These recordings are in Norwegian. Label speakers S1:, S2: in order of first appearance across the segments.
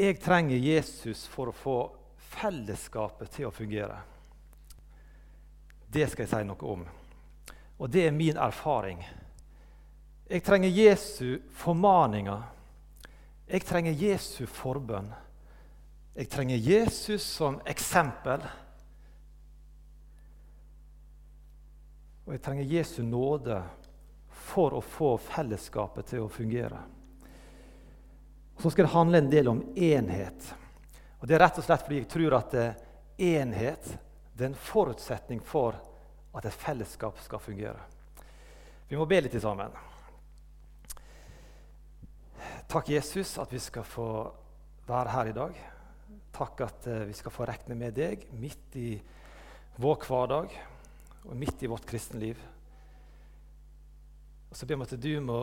S1: Jeg trenger Jesus for å få fellesskapet til å fungere. Det skal jeg si noe om. Og det er min erfaring. Jeg trenger Jesu formaninger. Jeg trenger Jesu forbønn. Jeg trenger Jesus som eksempel. Og jeg trenger Jesu nåde for å få fellesskapet til å fungere. Så skal det handle en del om enhet. Og Det er rett og slett fordi jeg tror at eh, enhet det er en forutsetning for at et fellesskap skal fungere. Vi må be litt sammen. Takk, Jesus, at vi skal få være her i dag. Takk at uh, vi skal få regne med deg midt i vår hverdag og midt i vårt kristenliv. Og så ber vi at du må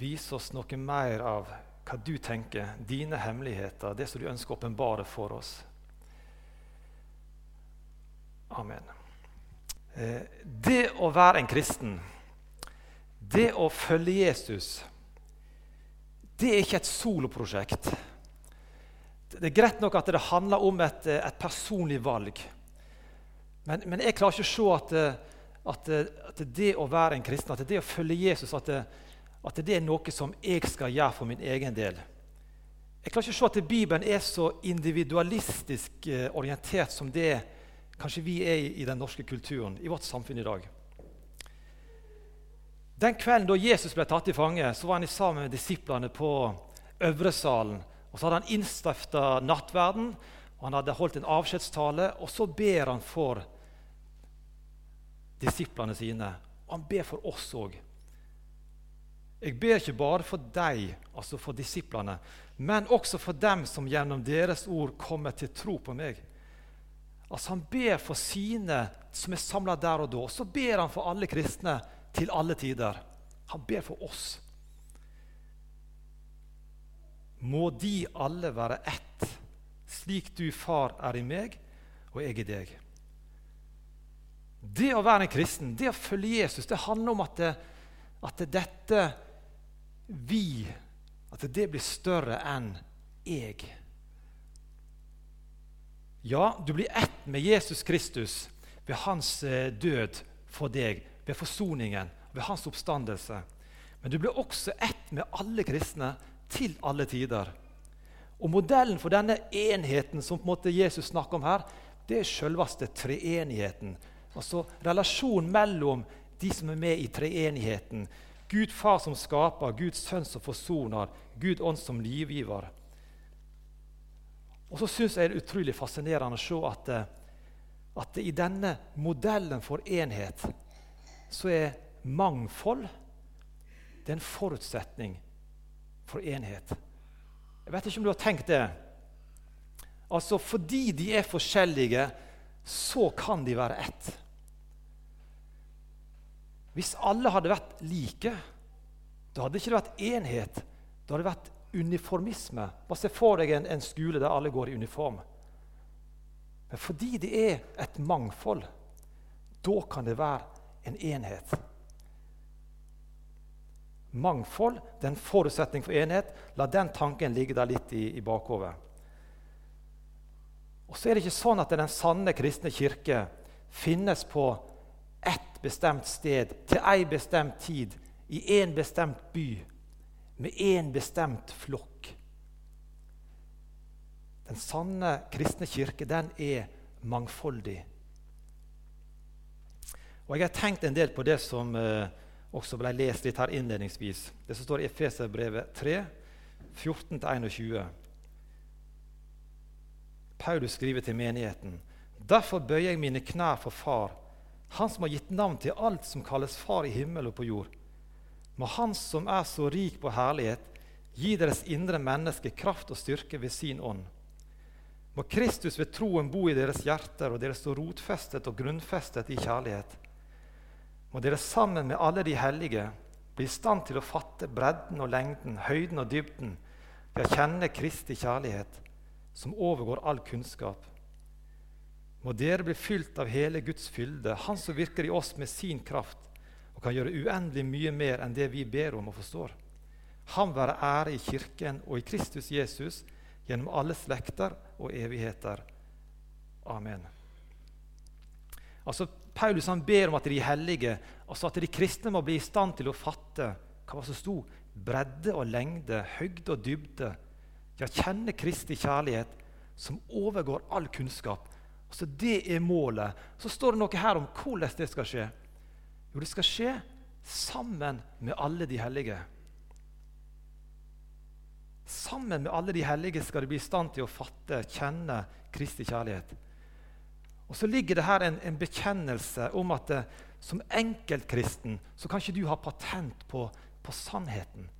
S1: vise oss noe mer av hva du tenker, dine hemmeligheter, det som du ønsker å åpenbare for oss. Amen. Eh, det å være en kristen, det å følge Jesus, det er ikke et soloprosjekt. Det er greit nok at det handler om et, eh, et personlig valg. Men, men, jeg klarer ikke å se at, eh, at, at, det å være en kristen, at det å følge Jesus, at det, at det er noe som jeg skal gjøre for min egen del. Jeg klarer ikke å se at Bibelen er så individualistisk orientert som det kanskje vi er i den norske kulturen, i vårt samfunn i dag. Den kvelden da Jesus ble tatt i fange, så var han sammen med disiplene på Øvresalen og Så hadde han innstifta nattverden, og han hadde holdt en avskjedstale. Og så ber han for disiplene sine. Og han ber for oss òg. Jeg ber ikke bare for deg, altså for disiplene, men også for dem som gjennom deres ord kommer til tro på meg. Altså Han ber for sine som er samla der og da. Og så ber han for alle kristne til alle tider. Han ber for oss må de alle være ett, slik du, Far, er i meg, og jeg i deg. Det å være en kristen, det å følge Jesus, det handler om at, det, at det dette vi At det blir større enn jeg. Ja, du blir ett med Jesus Kristus ved hans eh, død for deg, ved forsoningen, ved hans oppstandelse. Men du blir også ett med alle kristne til alle tider. Og Modellen for denne enheten som på en måte Jesus snakker om her, det er selveste treenigheten. Altså relasjonen mellom de som er med i treenigheten. Gud Far som skaper, Gud Sønn som forsoner, Gud Ånd som livgiver. Og så syns jeg det er utrolig fascinerende å se at, eh, at i denne modellen for enhet så er mangfold det er en forutsetning for enhet. Jeg vet ikke om du har tenkt det. Altså, Fordi de er forskjellige, så kan de være ett. Hvis alle hadde vært like, da hadde det ikke vært enhet. Da hadde det vært uniformisme. Bare se for deg en, en skole der alle går i uniform. Men fordi det er et mangfold, da kan det være en enhet. Mangfold det er en forutsetning for enhet. La den tanken ligge der litt i, i bakhodet. Og så er det ikke sånn at den sanne kristne kirke finnes på ett bestemt sted til ei bestemt tid i én bestemt by med én bestemt flokk. Den sanne kristne kirke den er mangfoldig. Og Jeg har tenkt en del på det som eh, også ble lest litt her innledningsvis. Det som står i Efeserbrevet 3, 14-21. Paulus skriver til menigheten.: Derfor bøyer jeg mine knær for Far, Han som har gitt navn til alt som kalles Far i himmel og på jord. Må Han som er så rik på herlighet, gi deres indre menneske kraft og styrke ved sin ånd. Må Kristus ved troen bo i deres hjerter, og dere stå rotfestet og grunnfestet i kjærlighet må dere sammen med alle de hellige bli i stand til å fatte bredden og lengden, høyden og dybden, ved å kjenne Kristi kjærlighet, som overgår all kunnskap. Må dere bli fylt av hele Guds fylde, Han som virker i oss med sin kraft og kan gjøre uendelig mye mer enn det vi ber om og forstår. Han være ære i Kirken og i Kristus Jesus gjennom alle slekter og evigheter. Amen. Altså, Paulus han ber om at de hellige, altså at de kristne må bli i stand til å fatte hva som sto bredde og lengde, høgde og dybde. Ja, kjenne Kristi kjærlighet, som overgår all kunnskap. Altså, Det er målet. Så står det noe her om hvordan det skal skje. Jo, det skal skje sammen med alle de hellige. Sammen med alle de hellige skal de bli i stand til å fatte, kjenne Kristi kjærlighet. Og så ligger det her en, en bekjennelse om at det, eh, som enkeltkristen så kan ikke du ha patent på, på sannheten.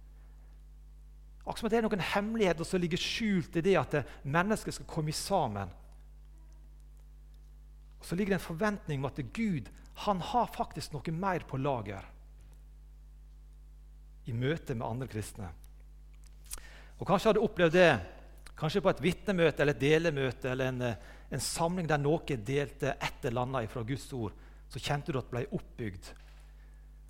S1: Akkurat som at det er noen hemmeligheter som ligger skjult i det at det, eh, mennesker skal komme sammen. Og Så ligger det en forventning om at Gud han har faktisk noe mer på lager i møte med andre kristne. Og Kanskje har du opplevd det kanskje på et vitnemøte eller et delemøte eller en, eh, en samling der noen delte et eller annet fra Guds ord. Så kjente du at det ble oppbygd.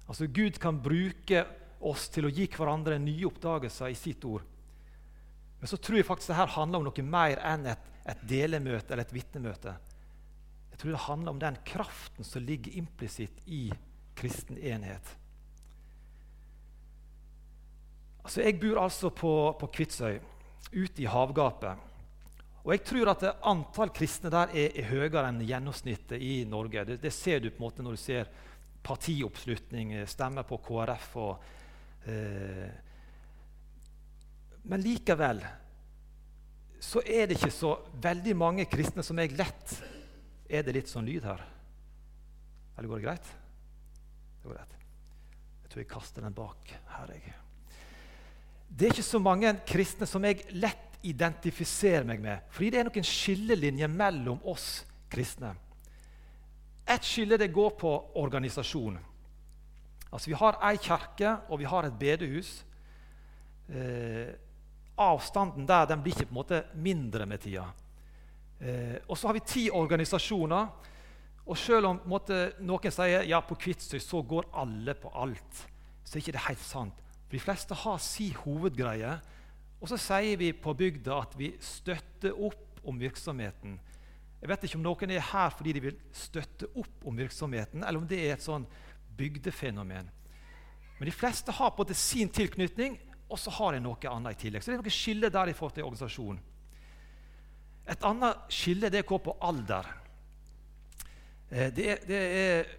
S1: Altså Gud kan bruke oss til å gi hverandre nye oppdagelser i sitt ord. Men så tror jeg faktisk det her handler om noe mer enn et, et delemøte eller et vitnemøte. Jeg tror det handler om den kraften som ligger implisitt i kristen enhet. Altså, Jeg bor altså på, på Kvitsøy, ute i havgapet. Og jeg tror at antall kristne der er, er høyere enn gjennomsnittet i Norge. Det, det, ser du på en måte når du ser partioppslutning, stemmer på KrF og eh, Men likevel så er det ikke så veldig mange kristne som jeg lett Er det litt sånn lyd her? Eller går det greit? Det går greit. Jeg tror jeg kaster den bak her. jeg. Det er ikke så mange kristne som jeg lett identifiserer meg med, fordi det er noen skillelinjer mellom oss kristne. Et skille det går på organisasjon. Altså Vi har ei kirke og vi har et bedehus. Eh, avstanden der den blir ikke på en måte mindre med tida. Eh, og så har vi ti organisasjoner. Og selv om måte, noen sier ja på Kvitsøy så går alle på alt, så er ikke det helt sant. De fleste har si hovedgreie. Og så sier vi på bygda at vi støtter opp om virksomheten. Jeg vet ikke om noen er her fordi de vil støtte opp om virksomheten, eller om det er et sånn bygdefenomen. Men de fleste har en sin tilknytning, og så har de noe annet i tillegg. Så det er noe skille der i forhold til organisasjonen. Et annet skille det går på alder. Eh, det er, det er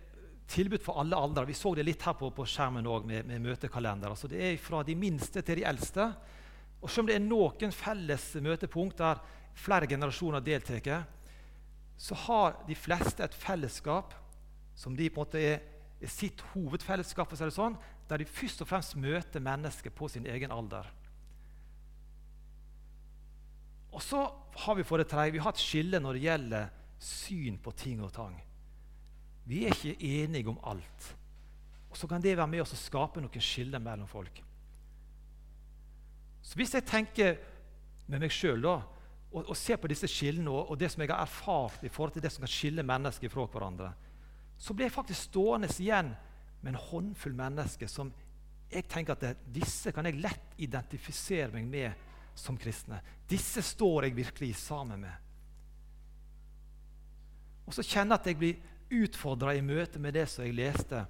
S1: tilbud for alle aldre. Vi så det litt her på, på skjermen også, med, med møtekalender. Altså, det er fra de minste til de eldste. Og Selv om det er noen felles møtepunkt der flere generasjoner deltar, så har de fleste et fellesskap som de på en måte er, er sitt hovedfellesskap, for å si det sånn, der de først og fremst møter mennesker på sin egen alder. Og så har vi for det tredje, vi har et skille når det gjelder syn på ting og tang. Vi er ikke enige om alt. Og Så kan det være med oss å skape noen skiller mellom folk. Så Hvis jeg tenker med meg sjøl og, og, ser på disse skillene og, og, det som jeg har erfart i forhold til det som kan skille mennesker fra hverandre, så blir jeg faktisk stående igjen med en håndfull mennesker som jeg tenker at det, disse kan jeg lett identifisere meg med som kristne. Disse står jeg virkelig sammen med. Og så kjenner jeg at jeg blir utfordra i møte med det som jeg leste.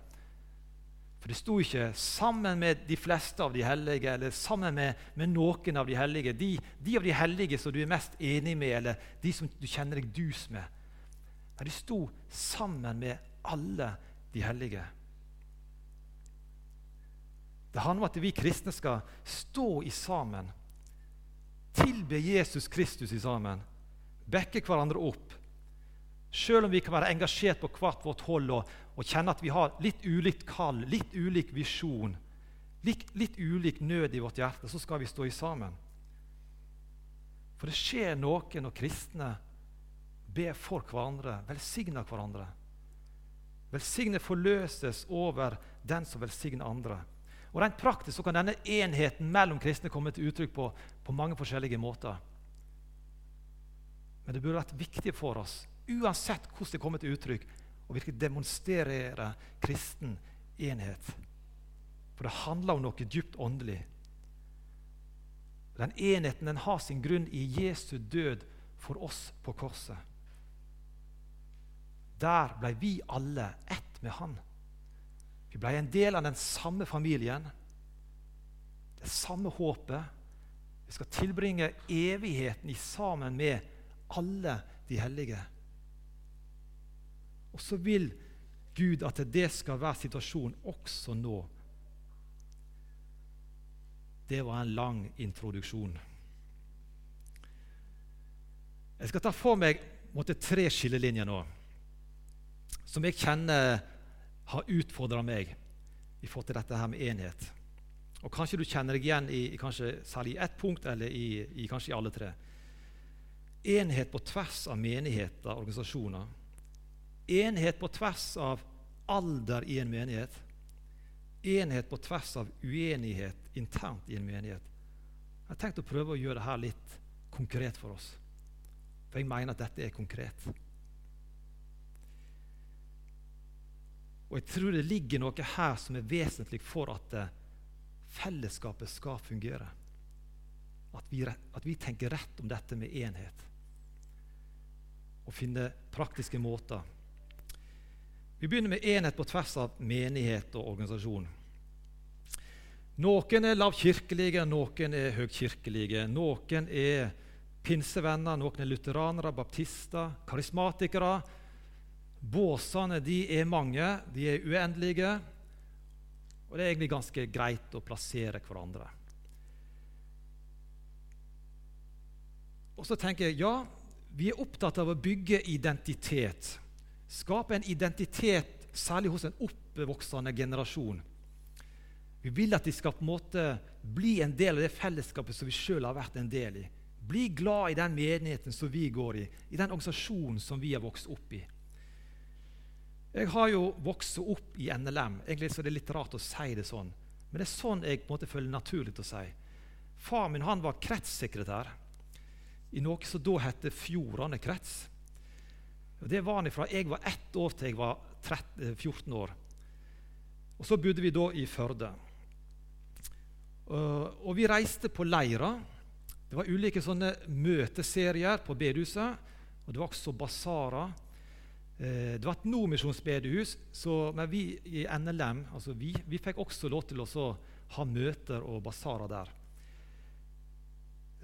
S1: For det sto ikke 'sammen med de fleste av de hellige' eller 'sammen med, med noen av de hellige'. De, de, av de hellige som du er mest enig med, eller de som du kjenner deg dus med. Men de sto sammen med alle de hellige. Det handler om at vi kristne skal stå i sammen. Tilbe Jesus Kristus i sammen. Bekke hverandre opp selv om vi kan være engasjert på hvert vårt hold og, og kjenne at vi har litt ulikt kall, litt ulik visjon, litt, litt ulik nød i vårt hjerte, så skal vi stå i sammen. For det skjer noe når kristne ber for hverandre, velsigner hverandre. Velsignet forløses over den som velsigner andre. Og Rent praktisk så kan denne enheten mellom kristne komme til uttrykk på, på mange forskjellige måter. Men det burde vært viktig for oss uansett hvordan det kommer til uttrykk, å virkelig demonstrere kristen enhet. For det handler om noe dypt åndelig. Den enheten den har sin grunn i Jesu død for oss på korset. Der ble vi alle ett med Han. Vi ble en del av den samme familien, det samme håpet. Vi skal tilbringe evigheten i sammen med alle de hellige. Og så vil Gud at det skal være situasjonen også nå. Det var en lang introduksjon. Jeg skal ta for meg måtte, tre skillelinjer nå som jeg kjenner har utfordra meg i forhold til dette her med enhet. Og Kanskje du kjenner deg igjen i, kanskje særlig i ett punkt, eller i, i, kanskje i alle tre. Enhet på tvers av menigheter og organisasjoner. Enhet på tvers av alder i en menighet. Enhet på tvers av uenighet internt i en menighet. Jeg har tenkt å prøve å gjøre dette litt konkret for oss. For jeg mener at dette er konkret. Og jeg tror det ligger noe her som er vesentlig for at eh, fellesskapet skal fungere. At vi, at vi tenker rett om dette med enhet. Og finne praktiske måter. Vi begynner med enhet på tvers av menighet og organisasjon. Noen er lavkirkelige, noen er høgkirkelige. Noen er pinsevenner, noen er lutheranere, baptister, karismatikere Båsene de er mange, de er uendelige, og det er egentlig ganske greit å plassere hverandre. Og så tenker jeg ja, vi er opptatt av å bygge identitet. Skape en identitet, særlig hos en oppvoksende generasjon. Vi vil at de skal på en måte bli en del av det fellesskapet som vi sjøl har vært en del i. Bli glad i den menigheten som vi går i, i den organisasjonen som vi har vokst opp i. Jeg har jo vokst opp i NLM. Egentlig så det litt rart å si det sånn. Men det er sånn jeg på en måte føler naturlig å si. Far min han var kretssekretær i noe som da het Fjordane krets. Det var han fra jeg var ett år til jeg var 13, 14 år. Og Så bodde vi da i Førde. Og vi reiste på leirer. Det var ulike sånne møteserier på bedehuset. Og det var også basarer. Eh, det var et nordmisjonsbedehus, men vi i NLM altså vi, vi fikk også lov til å ha møter og basarer der.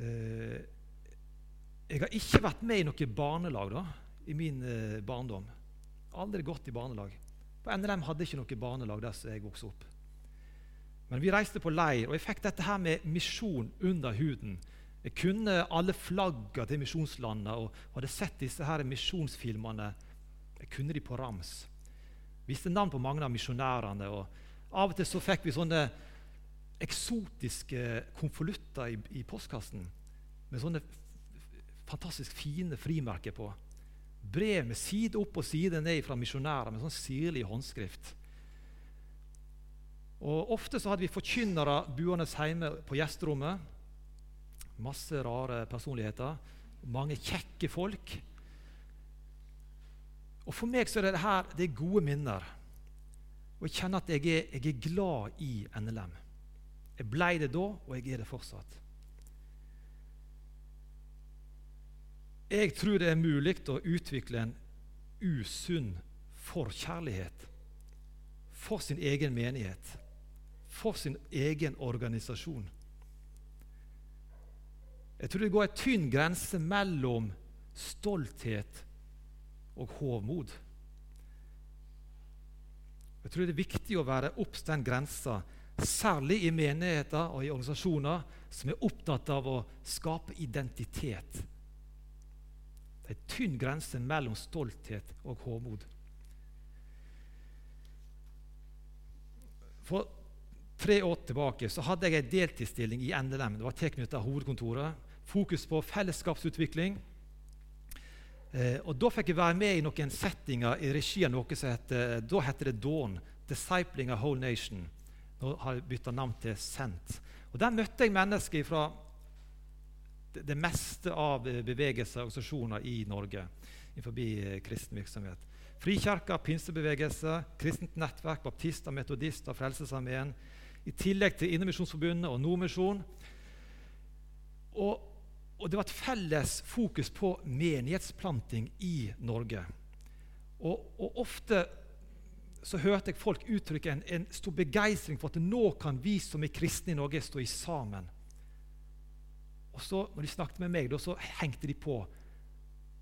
S1: Eh, jeg har ikke vært med i noe barnelag da, i min eh, barndom. Aldri gått i barnelag. På NLM hadde ikke noe barnelag der jeg vokste opp. Men vi reiste på leir, og jeg fikk dette her med misjon under huden. Jeg kunne alle flagga til misjonslandet og hadde sett disse her misjonsfilmene jeg kunne de på rams. Visste navn på mange av misjonærene. og Av og til så fikk vi sånne eksotiske konvolutter i, i postkassen med sånne fantastisk fine frimerker på. Brev med side opp og side ned fra misjonærer med sånn sirlig håndskrift. Og Ofte så hadde vi forkynnere buende hjemme på gjesterommet. Masse rare personligheter. Mange kjekke folk. Og For meg så er det her det er gode minner. Og jeg kjenner at jeg er, jeg er glad i NLM. Jeg ble det da, og jeg er det fortsatt. Jeg tror det er mulig å utvikle en usunn forkjærlighet for sin egen menighet, for sin egen organisasjon. Jeg tror det går en tynn grense mellom stolthet og hovmod. Jeg tror det er viktig å være obs den grensa, særlig i menigheter og i organisasjoner som er opptatt av å skape identitet. Det er en tynn grense mellom stolthet og hovmod. For tre år tilbake så hadde jeg en deltidsstilling i NLM. Det var tilknyttet hovedkontoret. Fokus på fellesskapsutvikling Eh, og Da fikk jeg være med i noen settinger i regi av noe som heter, da heter det Dawn. Discipling of Whole Nation. Nå har jeg bytta navn til Sent. Og Der møtte jeg mennesker fra det, det meste av bevegelser og organisasjoner i Norge innenfor eh, kristen virksomhet. Frikirka, pinsebevegelse, kristent nettverk, baptister, metodister, Frelsesarmeen. I tillegg til Indremisjonsforbundet og Nordmisjon. Og det var et felles fokus på menighetsplanting i Norge. Og, og ofte så hørte jeg folk uttrykke en, en stor begeistring for at nå kan vi som er kristne i Norge, stå i sammen. Og så, når de snakket med meg, da, så hengte de på.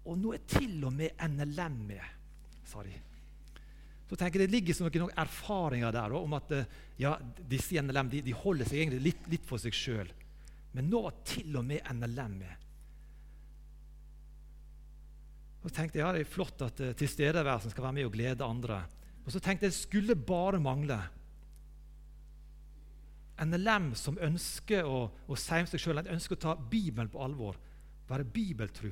S1: Og nå er til og med NLM med, sa de. Så tenker jeg Det ligger noen, erfaringer der da, om at eh, ja, disse i NLM de, de holder seg egentlig litt, litt for seg sjøl. Men nå var til og med NLM med. Så tenkte jeg ja, det er flott at uh, tilstedeværelsen skal være med og glede andre. Og så tenkte jeg det skulle bare mangle. NLM som ønsker å, å om seg sjøl ønsker å ta Bibelen på alvor, være bibeltru.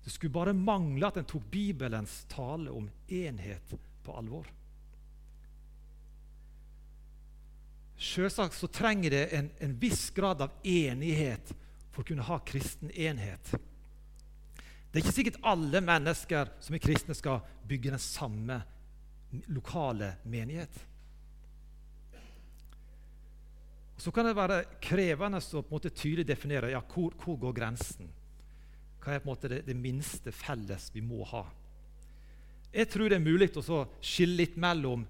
S1: Det skulle bare mangle at en tok Bibelens tale om enhet på alvor. Selvsagt så trenger det en, en, viss grad av enighet for å kunne ha kristen enhet. Det er ikke sikkert alle mennesker som er kristne, skal bygge den samme lokale menighet. Så kan det være krevende å tydelig definere ja, hvor, hvor går grensen Hva er det, det, minste felles vi må ha? Jeg tror det er mulig å skille litt mellom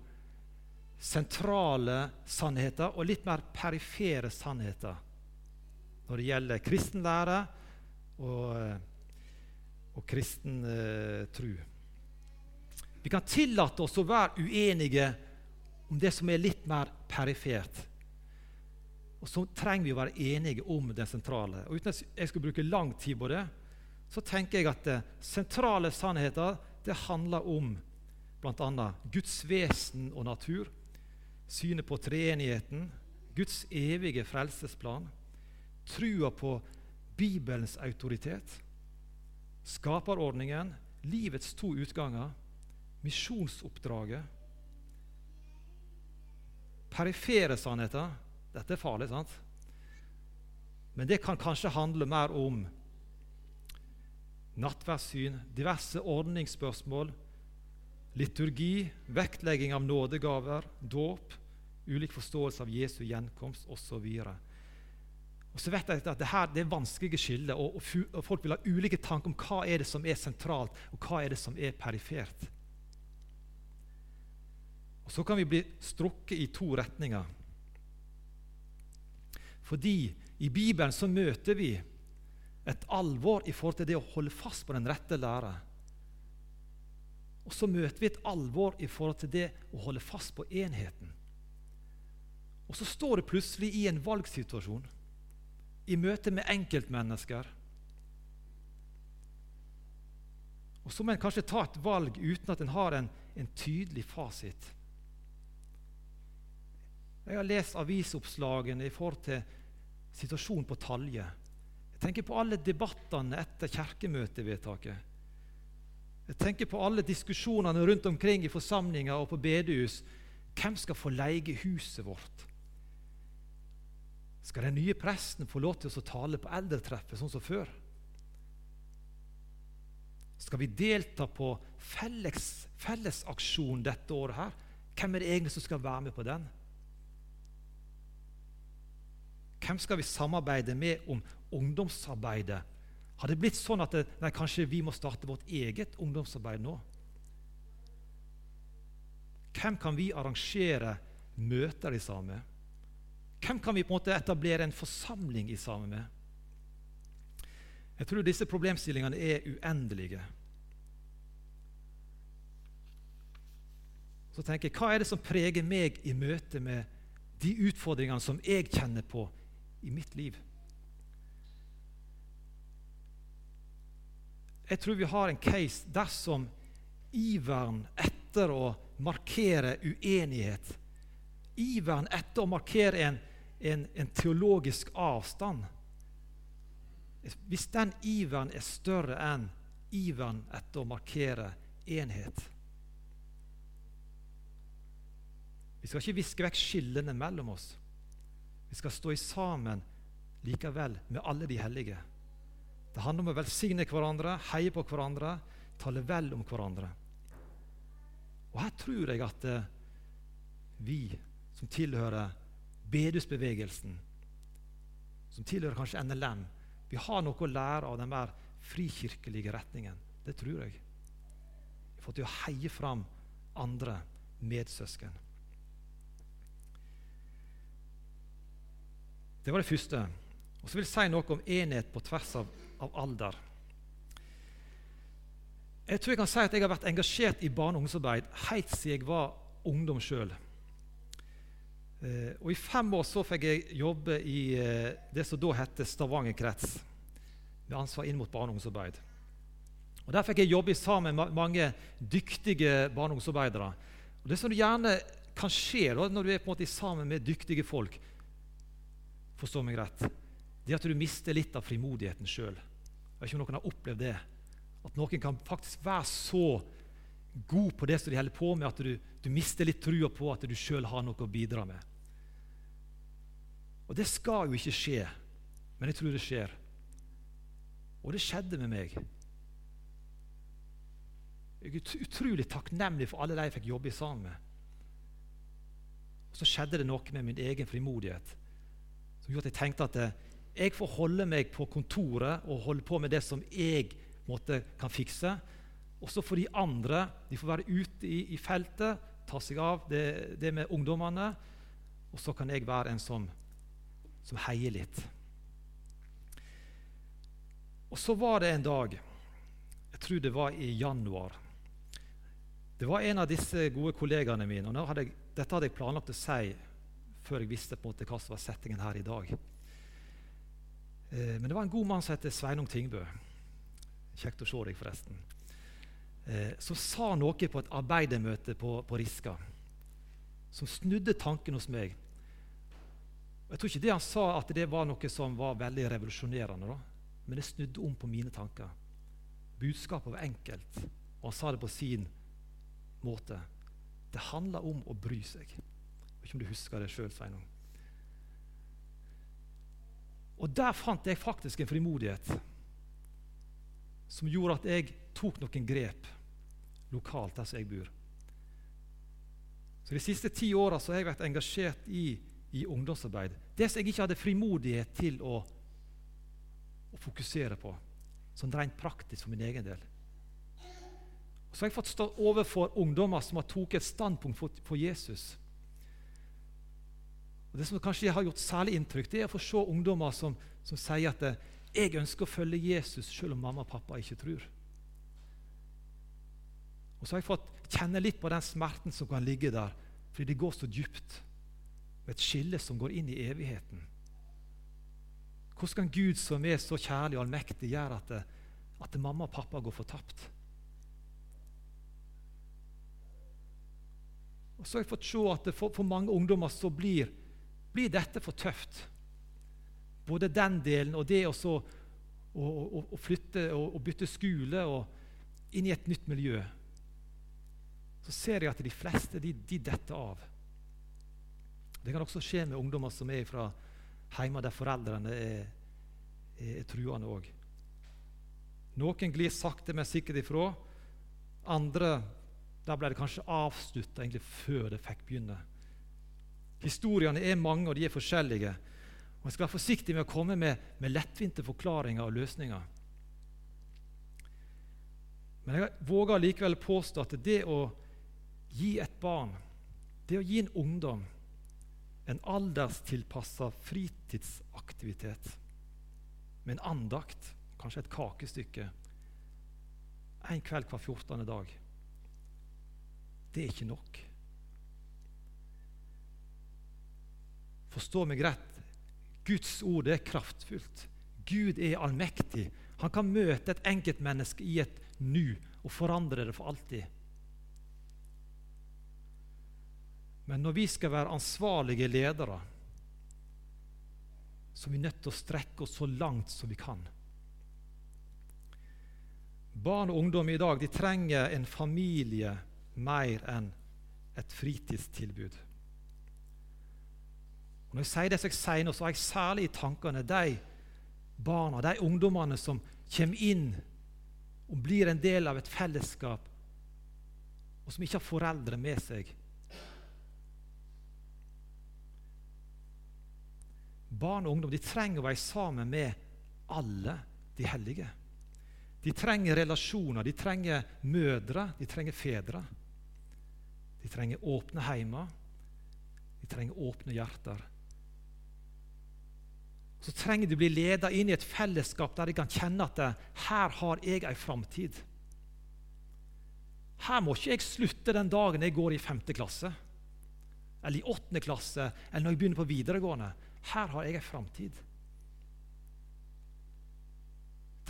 S1: sentrale sannheter og litt mer perifere sannheter når det gjelder kristen lære og, og kristen eh, tru. Vi kan tillate oss å være uenige om det som er litt mer perifert. Og så trenger vi å være enige om det sentrale. Og Uten at jeg skal bruke lang tid på det, så tenker jeg at eh, sentrale sannheter det handler om bl.a. Guds vesen og natur, synet på treenigheten, Guds evige frelsesplan, trua på Bibelens autoritet, skaperordningen, livets to utganger, misjonsoppdraget, perifere sannheter dette er farlig, sant? Men det kan kanskje handle mer om nattverdssyn, diverse ordningsspørsmål, liturgi, vektlegging av nådegaver, dåp, ulik forståelse av Jesu gjenkomst osv. Og så vet jeg at det, her, det er vanskelige skiller, og, og, folk vil ha ulike tanker om hva er det som er sentralt, og hva er det som er perifert. Og Så kan vi bli strukket i to retninger. Fordi i Bibelen så møter vi et alvor i forhold til det å holde fast på den rette lære. Og så møter vi et alvor i forhold til det å holde fast på enheten. Og så står det plutselig i en valgsituasjon, i møte med enkeltmennesker. Og så må en kanskje ta et valg uten at en har en, en tydelig fasit. Jeg har lest avisoppslagene i forhold til situasjonen på Talje. Jeg tenker på alle debattene etter kirkemøtevedtaket. Jeg tenker på alle diskusjonene rundt omkring i forsamlinger og på bedehus. Hvem skal få leie huset vårt? Skal den nye presten få lov til å tale på eldretreffet sånn som før? Skal vi delta på felles, fellesaksjon dette året her? Hvem er det egentlig som skal være med på den? Hvem skal vi samarbeide med om ungdomsarbeidet? Har det blitt sånn at det, nei, kanskje vi må starte vårt eget ungdomsarbeid nå? Hvem kan vi arrangere møter i sammen med? Hvem kan vi på en måte etablere en forsamling i sammen med? Jeg tror disse problemstillingene er uendelige. Så tenker jeg, Hva er det som preger meg i møte med de utfordringene som jeg kjenner på i mitt liv. Jeg tror vi har en case dersom iveren etter å markere uenighet, iveren etter å markere en, en, en teologisk avstand Hvis den iveren er større enn iveren etter å markere enhet Vi skal ikke viske vekk skillene mellom oss. Vi skal stå i sammen likevel med alle de hellige. Det handler om å velsigne hverandre, heie på hverandre, tale vel om hverandre. Og Her tror jeg at eh, vi som tilhører bedehusbevegelsen, som tilhører kanskje NLM, vi har noe å lære av den mer frikirkelige retningen. Det tror jeg. Vi fått til å heie fram andre medsøsken. Det var det første. Og Så vil jeg si noe om enhet på tvers av, av alder. Jeg tror jeg kan si at jeg har vært engasjert i barne- og ungdomsarbeid helt siden jeg var ungdom sjøl. Eh, og I fem år så fikk jeg jobbe i eh, det som da het Stavanger krets, med ansvar inn mot barne- og Der fikk jeg jobbe sammen med mange dyktige barne- og Det som gjerne kan skje da, når du er på en måte sammen med dyktige folk, forstå meg rett, det er at du mister litt av frimodigheten sjøl. Jeg vet ikke om noen har opplevd det. At noen kan faktisk være så god på det som de holder på med, at du, du mister litt trua på at du sjøl har noe å bidra med. Og Det skal jo ikke skje, men jeg tror det skjer. Og det skjedde med meg. Jeg er utrolig takknemlig for alle de jeg fikk jobbe sammen med. Og Så skjedde det noe med min egen frimodighet som gjorde at jeg tenkte at eh, jeg får holde meg på kontoret og holde på med det som jeg måtte, kan fikse. Og for de andre de får være ute i, i feltet, ta seg av det, det, med ungdommene. Og så kan jeg være en som, som heier litt. Og så var det en dag, jeg tror det var i januar Det var en av disse gode kollegaene mine. og hadde jeg, Dette hadde jeg planlagt å si før jeg visste på en måte hva som var settingen her i dag. Eh, men det var en god mann som heter Sveinung Tingbø. Kjekt å se deg, forresten. Eh, som sa noe på et arbeidermøte på, på Riska som snudde tanken hos meg. Jeg tror ikke det han sa at det var noe som var veldig revolusjonerende, da. men det snudde om på mine tanker. Budskapet var enkelt, og han sa det på sin måte. Det handler om å bry seg. Jeg vet ikke om du husker det sjøl, Sveinung. Og der fant jeg faktisk en frimodighet som gjorde at jeg tok noen grep lokalt der som jeg bor. Så De siste ti åra har jeg vært engasjert i, i, ungdomsarbeid. Det som jeg ikke hadde frimodighet til å, å fokusere på, sånn rent praktisk for min egen del. Og så har jeg fått stå overfor ungdommer som har tatt et standpunkt for, for, Jesus. Og Det som kanskje har gjort særlig inntrykk, det er å få se ungdommer som, som sier at jeg ønsker å følge Jesus selv om mamma og pappa ikke tror. Og så har jeg fått kjenne litt på den smerten som kan ligge der, fordi det går så dypt. Med et skille som går inn i evigheten. Hvordan kan Gud, som er så kjærlig og allmektig, gjøre at, det, at det mamma og pappa går fortapt? Og så har jeg fått se at for, for mange ungdommer så blir, blir dette for tøft. Både den delen og det å, å, å, å flytte og, bytte skole og inn i et nytt miljø. Så ser jeg at de fleste de, de detter av. Det kan også skje med ungdommer som er fra hjemme der foreldrene er, er, er truende òg. Noen glir sakte, men sikkert ifra. Andre der ble det kanskje avslutta før det fikk begynne. Historiene er mange, og de er forskjellige. Og Jeg skal være forsiktig med å komme med, med lettvinte forklaringer og løsninger. Men jeg våger likevel påstå at det å gi et barn, det å gi en ungdom, en alderstilpassa fritidsaktivitet med en andakt, kanskje et kakestykke, en kveld hver 14. dag Det er ikke nok. Forstå meg rett. Guds ord er kraftfullt. Gud er allmektig. Han kan møte et enkeltmenneske i et nu og forandre det for alltid. Men når vi skal være ansvarlige ledere, så er vi nødt til å strekke oss så langt som vi kan. Barn og ungdom i dag de trenger en familie mer enn et fritidstilbud. Og Når jeg sier det jeg sier nå, så har jeg særlig i tankene de barna, de ungdommene som kommer inn og blir en del av et fellesskap, og som ikke har foreldre med seg. Barn og ungdom de trenger å være sammen med alle de hellige. De trenger relasjoner, de trenger mødre, de trenger fedre. De trenger åpne heimer, de trenger åpne hjerter. Så trenger de å bli ledet inn i et fellesskap der de kan kjenne at her har jeg ei framtid. Her må ikke jeg slutte den dagen jeg går i femte klasse, eller i åttende klasse, eller når jeg begynner på videregående. Her har jeg en framtid.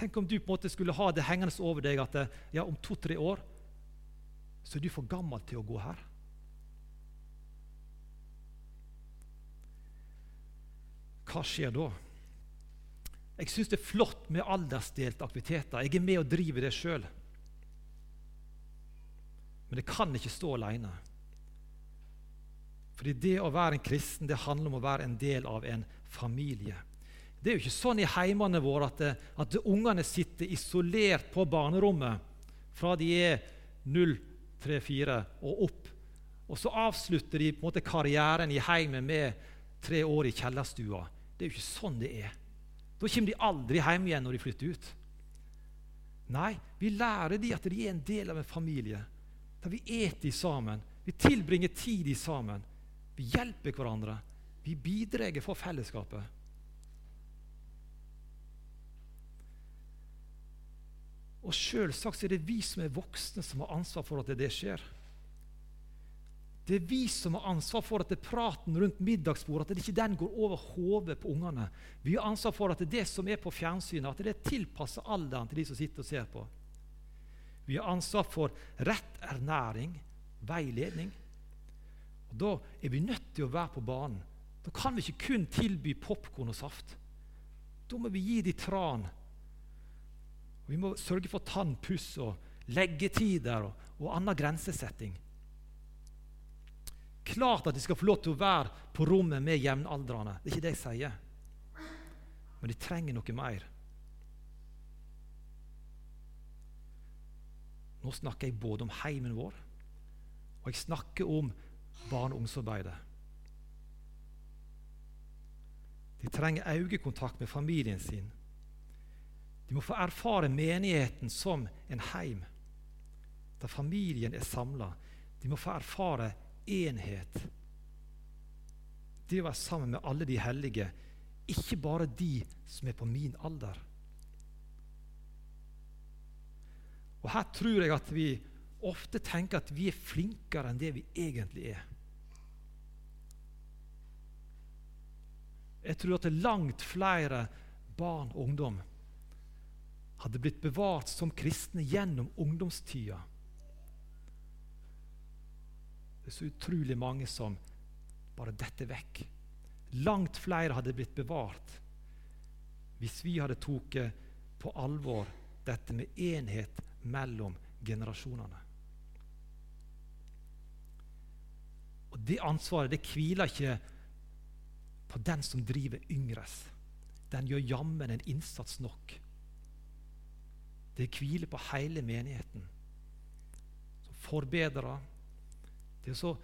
S1: Tenk om du på en måte skulle ha det hengende over deg at ja, om to-tre år så er du for gammel til å gå her. Hva skjer da? Jeg syns det er flott med aldersdelte aktiviteter. Jeg er med og driver det sjøl. Men det kan ikke stå alene. Fordi det å være en kristen det handler om å være en del av en familie. Det er jo ikke sånn i heimene våre at, at ungene sitter isolert på barnerommet fra de er 0, 3, 4 og opp. Og så avslutter de på en måte karrieren i heimen med tre år i kjellerstua. Det er jo ikke sånn det er. Da kommer de aldri hjem igjen når de flytter ut. Nei, vi lærer de at de er en del av en familie. Der vi eter sammen, vi tilbringer tid sammen. Vi hjelper hverandre. Vi bidrar for fellesskapet. Og selvsagt er det vi som er voksne, som har ansvar for at det skjer. Det er vi som har ansvar for at det praten rundt middagsbordet at det ikke den går over hodet på ungene. Vi har ansvar for at det, er det som er på fjernsynet, at det er tilpasset alderen til de som sitter og ser på. Vi har ansvar for rett ernæring, veiledning. Og Da er vi nødt til å være på banen. Da kan vi ikke kun tilby popkorn og saft. Da må vi gi dem tran. Vi må sørge for tannpuss og leggetider og, og annen grensesetting. Klart at de skal få lov til å være på rommet med jevnaldrende. Det er ikke det jeg sier. Men de trenger noe mer. Nå snakker jeg både om heimen vår, og jeg snakker om barne- og ungdomsarbeidet. De trenger øyekontakt med familien sin. De må få erfare menigheten som en heim, der familien er samla. De må få erfare enhet. Det å være sammen med alle de hellige, ikke bare de som er på min alder. Og Her tror jeg at vi ofte tenker at vi er flinkere enn det vi egentlig er. Jeg tror at langt flere barn og ungdom hadde blitt bevart som kristne gjennom ungdomstida. Det er så utrolig mange som bare detter vekk. Langt flere hadde blitt bevart hvis vi hadde tatt på alvor dette med enhet mellom generasjonene. Og Det ansvaret det hviler ikke på den som driver Yngres. Den gjør jammen en innsats nok. Det hviler på hele menigheten. Som forbedrer. Det er så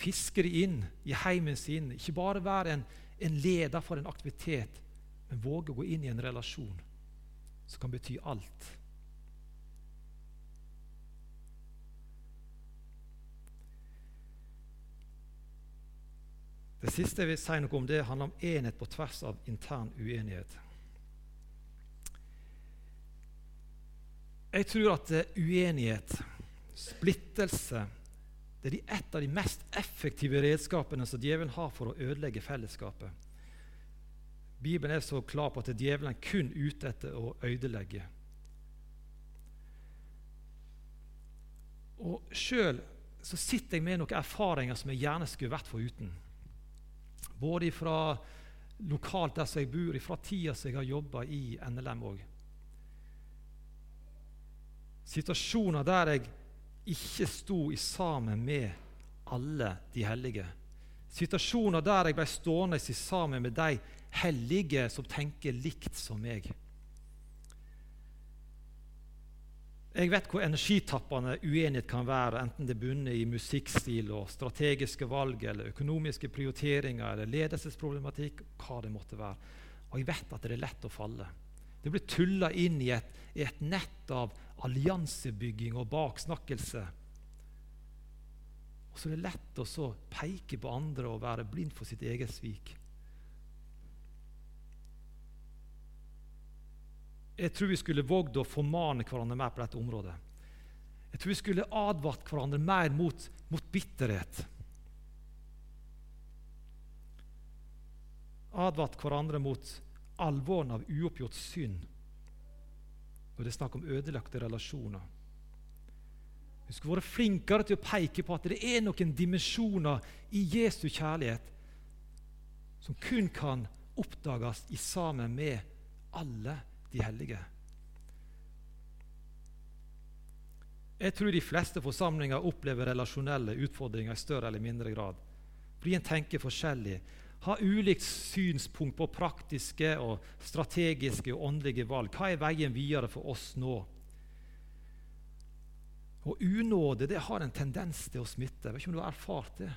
S1: fisker de inn i heimen sin. Ikke bare være en, en leder for en aktivitet, men våge å gå inn i en relasjon som kan bety alt. Det siste jeg vil si noe om, det handler om enhet på tvers av intern uenighet. Jeg tror at uenighet, splittelse, det er et av de mest effektive redskapene som djevelen har for å ødelegge fellesskapet. Bibelen er så klar på at djevelen er kun ute etter å ødelegge. Og Sjøl sitter jeg med noen erfaringer som jeg gjerne skulle vært foruten. Både fra lokalt der jeg bor, fra tida jeg har jobba i NLM òg. Situasjoner der jeg ikke sto i sammen med alle de hellige. Situasjoner der jeg ble stående sammen med de hellige som tenker likt som meg. Jeg vet hvor energitappende uenighet kan være, enten det bunner i musikkstil og strategiske valg, eller økonomiske prioriteringer eller ledelsesproblematikk, hva det måtte være. Og jeg vet at det er lett å falle. Det blir tulla inn i et, i et nett av alliansebygging og baksnakkelse. Og så er det lett å peke på andre og være blind for sitt eget svik. Jeg tror vi skulle vågd å formane hverandre mer på dette området. Jeg tror vi skulle advart hverandre mer mot, mot bitterhet. Advart hverandre mot alvoren av uoppgjort synd når det er snakk om ødelagte relasjoner. Vi skulle vært flinkere til å peke på at det er noen dimensjoner i Jesu kjærlighet som kun kan oppdages i sammen med alle de hellige. Jeg tror de fleste forsamlinger opplever relasjonelle utfordringer i større eller mindre grad. Fordi en tenker forskjellig, har ulikt synspunkt på praktiske, og strategiske og åndelige valg. Hva er veien videre for oss nå? Og Unåde det har en tendens til å smitte. Jeg vet ikke om du har erfart det?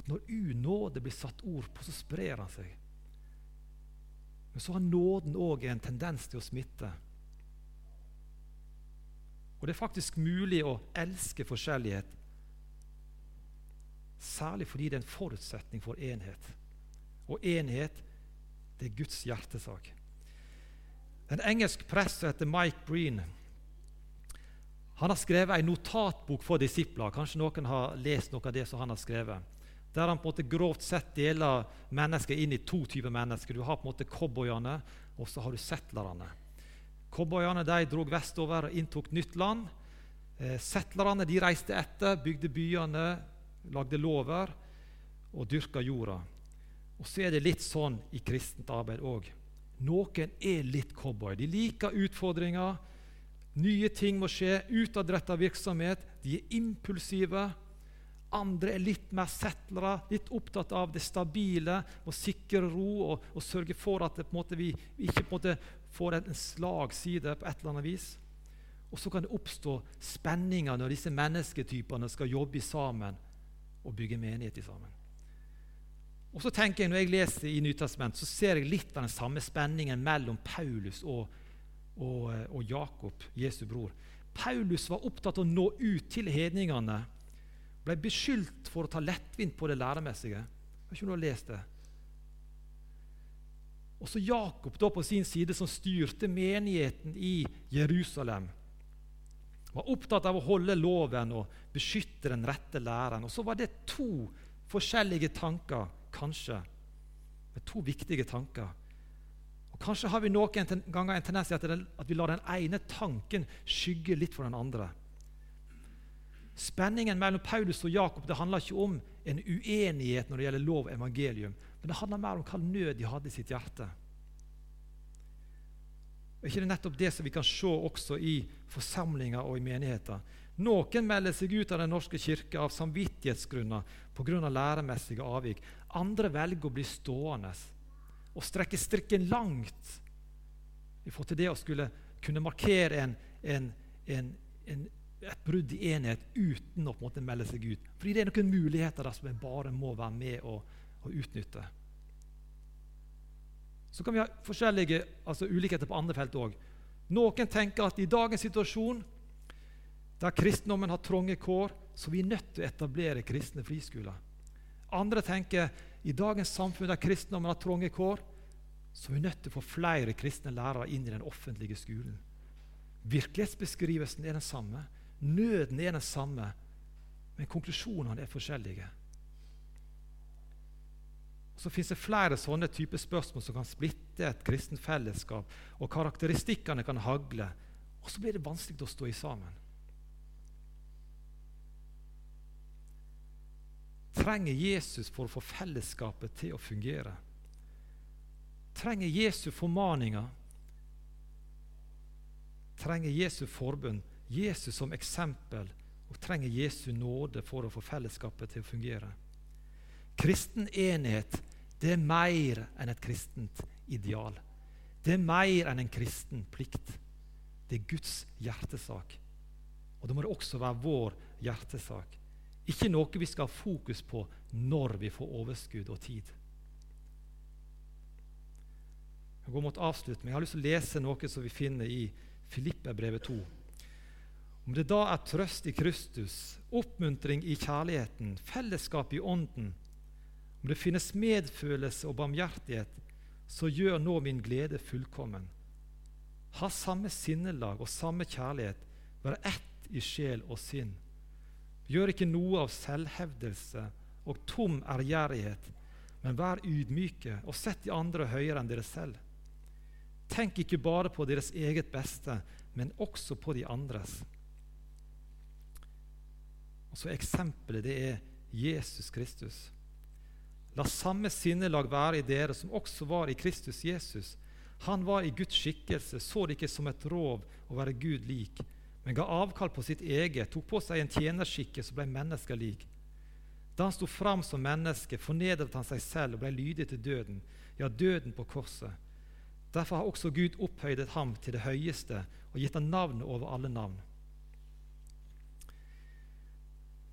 S1: At Når unåde blir satt ord på, så sprer han seg. Men så har nåden òg en tendens til å smitte. Og det er faktisk mulig å elske forskjellighet, særlig fordi det er en forutsetning for enhet. Og enhet, det er Guds hjertesak. En engelsk prest som heter Mike Breen han har skrevet en notatbok for disipler. Kanskje noen har lest noe av det som han har skrevet der han på en måte grovt sett deler mennesker inn i to typer mennesker. Du har på en måte cowboyene, og så har du settlerne. Cowboyene dro vestover og inntok nytt land. Eh, settlerne de reiste etter, bygde byene, lagde lover og dyrka jorda. Og Så er det litt sånn i kristent arbeid òg. Noen er litt cowboy. De liker utfordringer. Nye ting må skje. Utadretta virksomhet. De er impulsive. Andre er litt mer settlere, litt opptatt av det stabile, å sikre ro og, og sørge for at måte, vi, ikke måte, får en slagside på et eller annet vis. Og så kan det oppstå spenninger når disse mennesketypene skal jobbe sammen og bygge menighet sammen. Og så tenker jeg, Når jeg leser i Nytestament, så ser jeg litt av den samme spenningen mellom Paulus og, og, og Jakob, Jesu bror. Paulus var opptatt av å nå ut til hedningene ble beskyldt for å ta lettvint på det læremessige. Jeg har ikke har lest det. Også Jakob da på sin side, som styrte menigheten i Jerusalem, var opptatt av å holde loven og beskytte den rette læren. Og Så var det to forskjellige tanker, kanskje. Med to viktige tanker. Og Kanskje har vi noen ganger en tendens til at vi lar den ene tanken skygge litt for den andre. Spenningen mellom Paulus og Jakob det handler ikke om en uenighet når det gjelder lov og evangelium, men det handler mer om hva nød de hadde i sitt hjerte. Og ikke det er nettopp det som vi kan se også i forsamlinger og i menigheter? Noen melder seg ut av Den norske kirke av samvittighetsgrunner pga. læremessige avvik. Andre velger å bli stående og strekke strikken langt i forhold til det å skulle kunne markere en, en, en, en et brudd i enhet uten å på en måte melde seg ut. Fordi det er noen muligheter der som vi bare må være med og, og utnytte. Så kan vi ha forskjellige altså ulikheter på andre felt òg. Noen tenker at i dagens situasjon, der kristendommen har trange kår, så er vi nødt til å etablere kristne friskoler. Andre tenker i dagens samfunn der kristendommen har trange kår, så er vi nødt til å få flere kristne lærere inn i den offentlige skolen. Virkelighetsbeskrivelsen er den samme. Nøden er den samme, men konklusjonene er forskjellige. Så fins det flere sånne typer spørsmål som kan splitte et kristent fellesskap, og karakteristikkene kan hagle, og så blir det vanskelig å stå i sammen. Trenger Jesus for å få fellesskapet til å fungere? Trenger Jesu formaninger? Trenger Jesu forbund Jesus som eksempel og trenger Jesu nåde for å få fellesskapet til å fungere. Kristen enhet det er mer enn et kristent ideal. Det er mer enn en kristen plikt. Det er Guds hjertesak. Og det må det også være vår hjertesak. Ikke noe vi skal ha fokus på når vi får overskudd og tid. Jeg går mot avslutte, men jeg har lyst til å lese noe som vi finner i Filipperbrevet 2. Om det da er trøst i Kristus, oppmuntring i kjærligheten, fellesskap i Ånden, om det finnes medfølelse og barmhjertighet, så gjør nå min glede fullkommen. Ha samme sinnelag og samme kjærlighet, være ett i sjel og sinn. Gjør ikke noe av selvhevdelse og tom ærgjerrighet, men vær ydmyke og sett de andre høyere enn dere selv. Tenk ikke bare på deres eget beste, men også på de andres. Så Eksempelet det er Jesus Kristus. La samme sinnelag være i dere som også var i Kristus Jesus. Han var i Guds skikkelse, så det ikke som et rov å være Gud lik, men ga avkall på sitt eget, tok på seg en tjenerskikke som ble menneskelik. Da han sto fram som menneske, fornedret han seg selv og ble lydig til døden, ja, døden på korset. Derfor har også Gud opphøydet ham til det høyeste og gitt ham navnet over alle navn.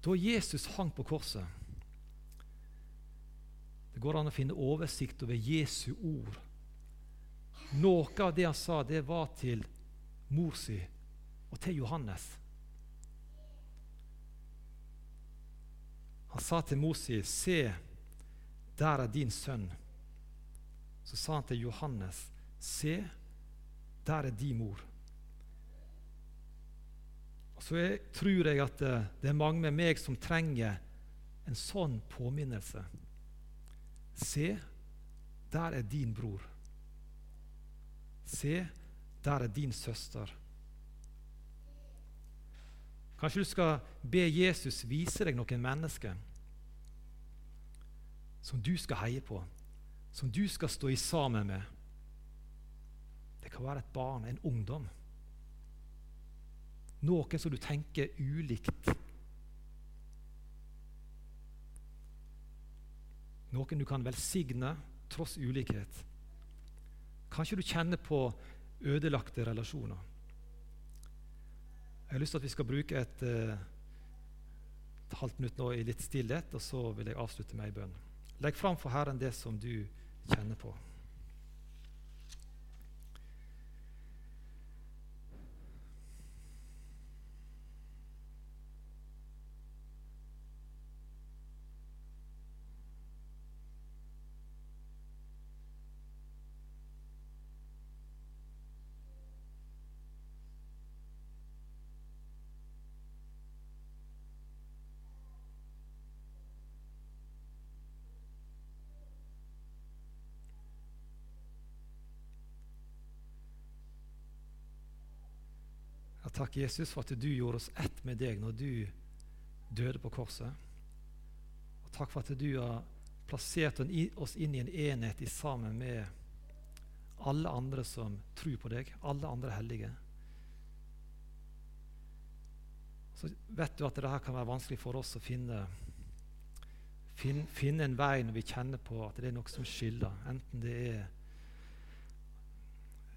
S1: Da Jesus hang på korset Det går an å finne oversikt over Jesu ord. Noe av det han sa, det var til mor si og til Johannes. Han sa til Mosi, 'Se, der er din sønn.' Så sa han til Johannes, 'Se, der er din mor.' Og Så tror jeg at det, det er mange med meg som trenger en sånn påminnelse. Se, der er din bror. Se, der er din søster. Kanskje du skal be Jesus vise deg noen mennesker som du skal heie på, som du skal stå i sammen med. Det kan være et barn, en ungdom. Noen som du tenker ulikt. Noen du kan velsigne tross ulikhet. Kanskje du kjenner på ødelagte relasjoner. Jeg har lyst til at vi skal bruke et, eh, et halvt minutt nå i litt stillhet, og så vil jeg avslutte med ei bønn. Legg fram for Herren det som du kjenner på. Ja, takk, Jesus, for at du gjorde oss ett med deg når du døde på korset. Og takk for at du har plassert oss inn i en enhet i sammen med alle andre som tror på deg, alle andre hellige. Så vet du at det her kan være vanskelig for oss å finne, finne, finne en vei når vi kjenner på at det er noe som skiller, enten det er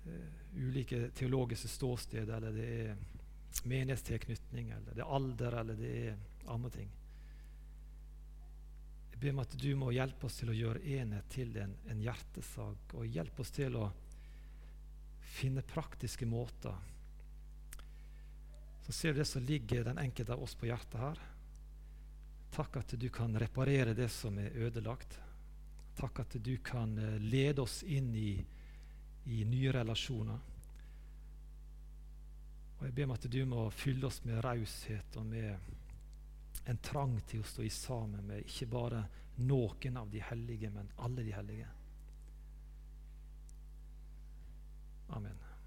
S1: uh, ulike teologiske ståsted, eller det er menighetstilknytning, eller det er alder, eller det er andre ting. Jeg ber om at du må hjelpe oss til å gjøre enhet til en, en hjertesak, og hjelpe oss til å finne praktiske måter. Så ser du det som ligger den enkelte av oss på hjertet her. Takk at du kan reparere det som er ødelagt. Takk at du kan eh, lede oss inn i i nye relasjoner. Og Jeg ber om at du må fylle oss med raushet og med en trang til å stå i sammen med ikke bare noen av de hellige, men alle de hellige. Amen.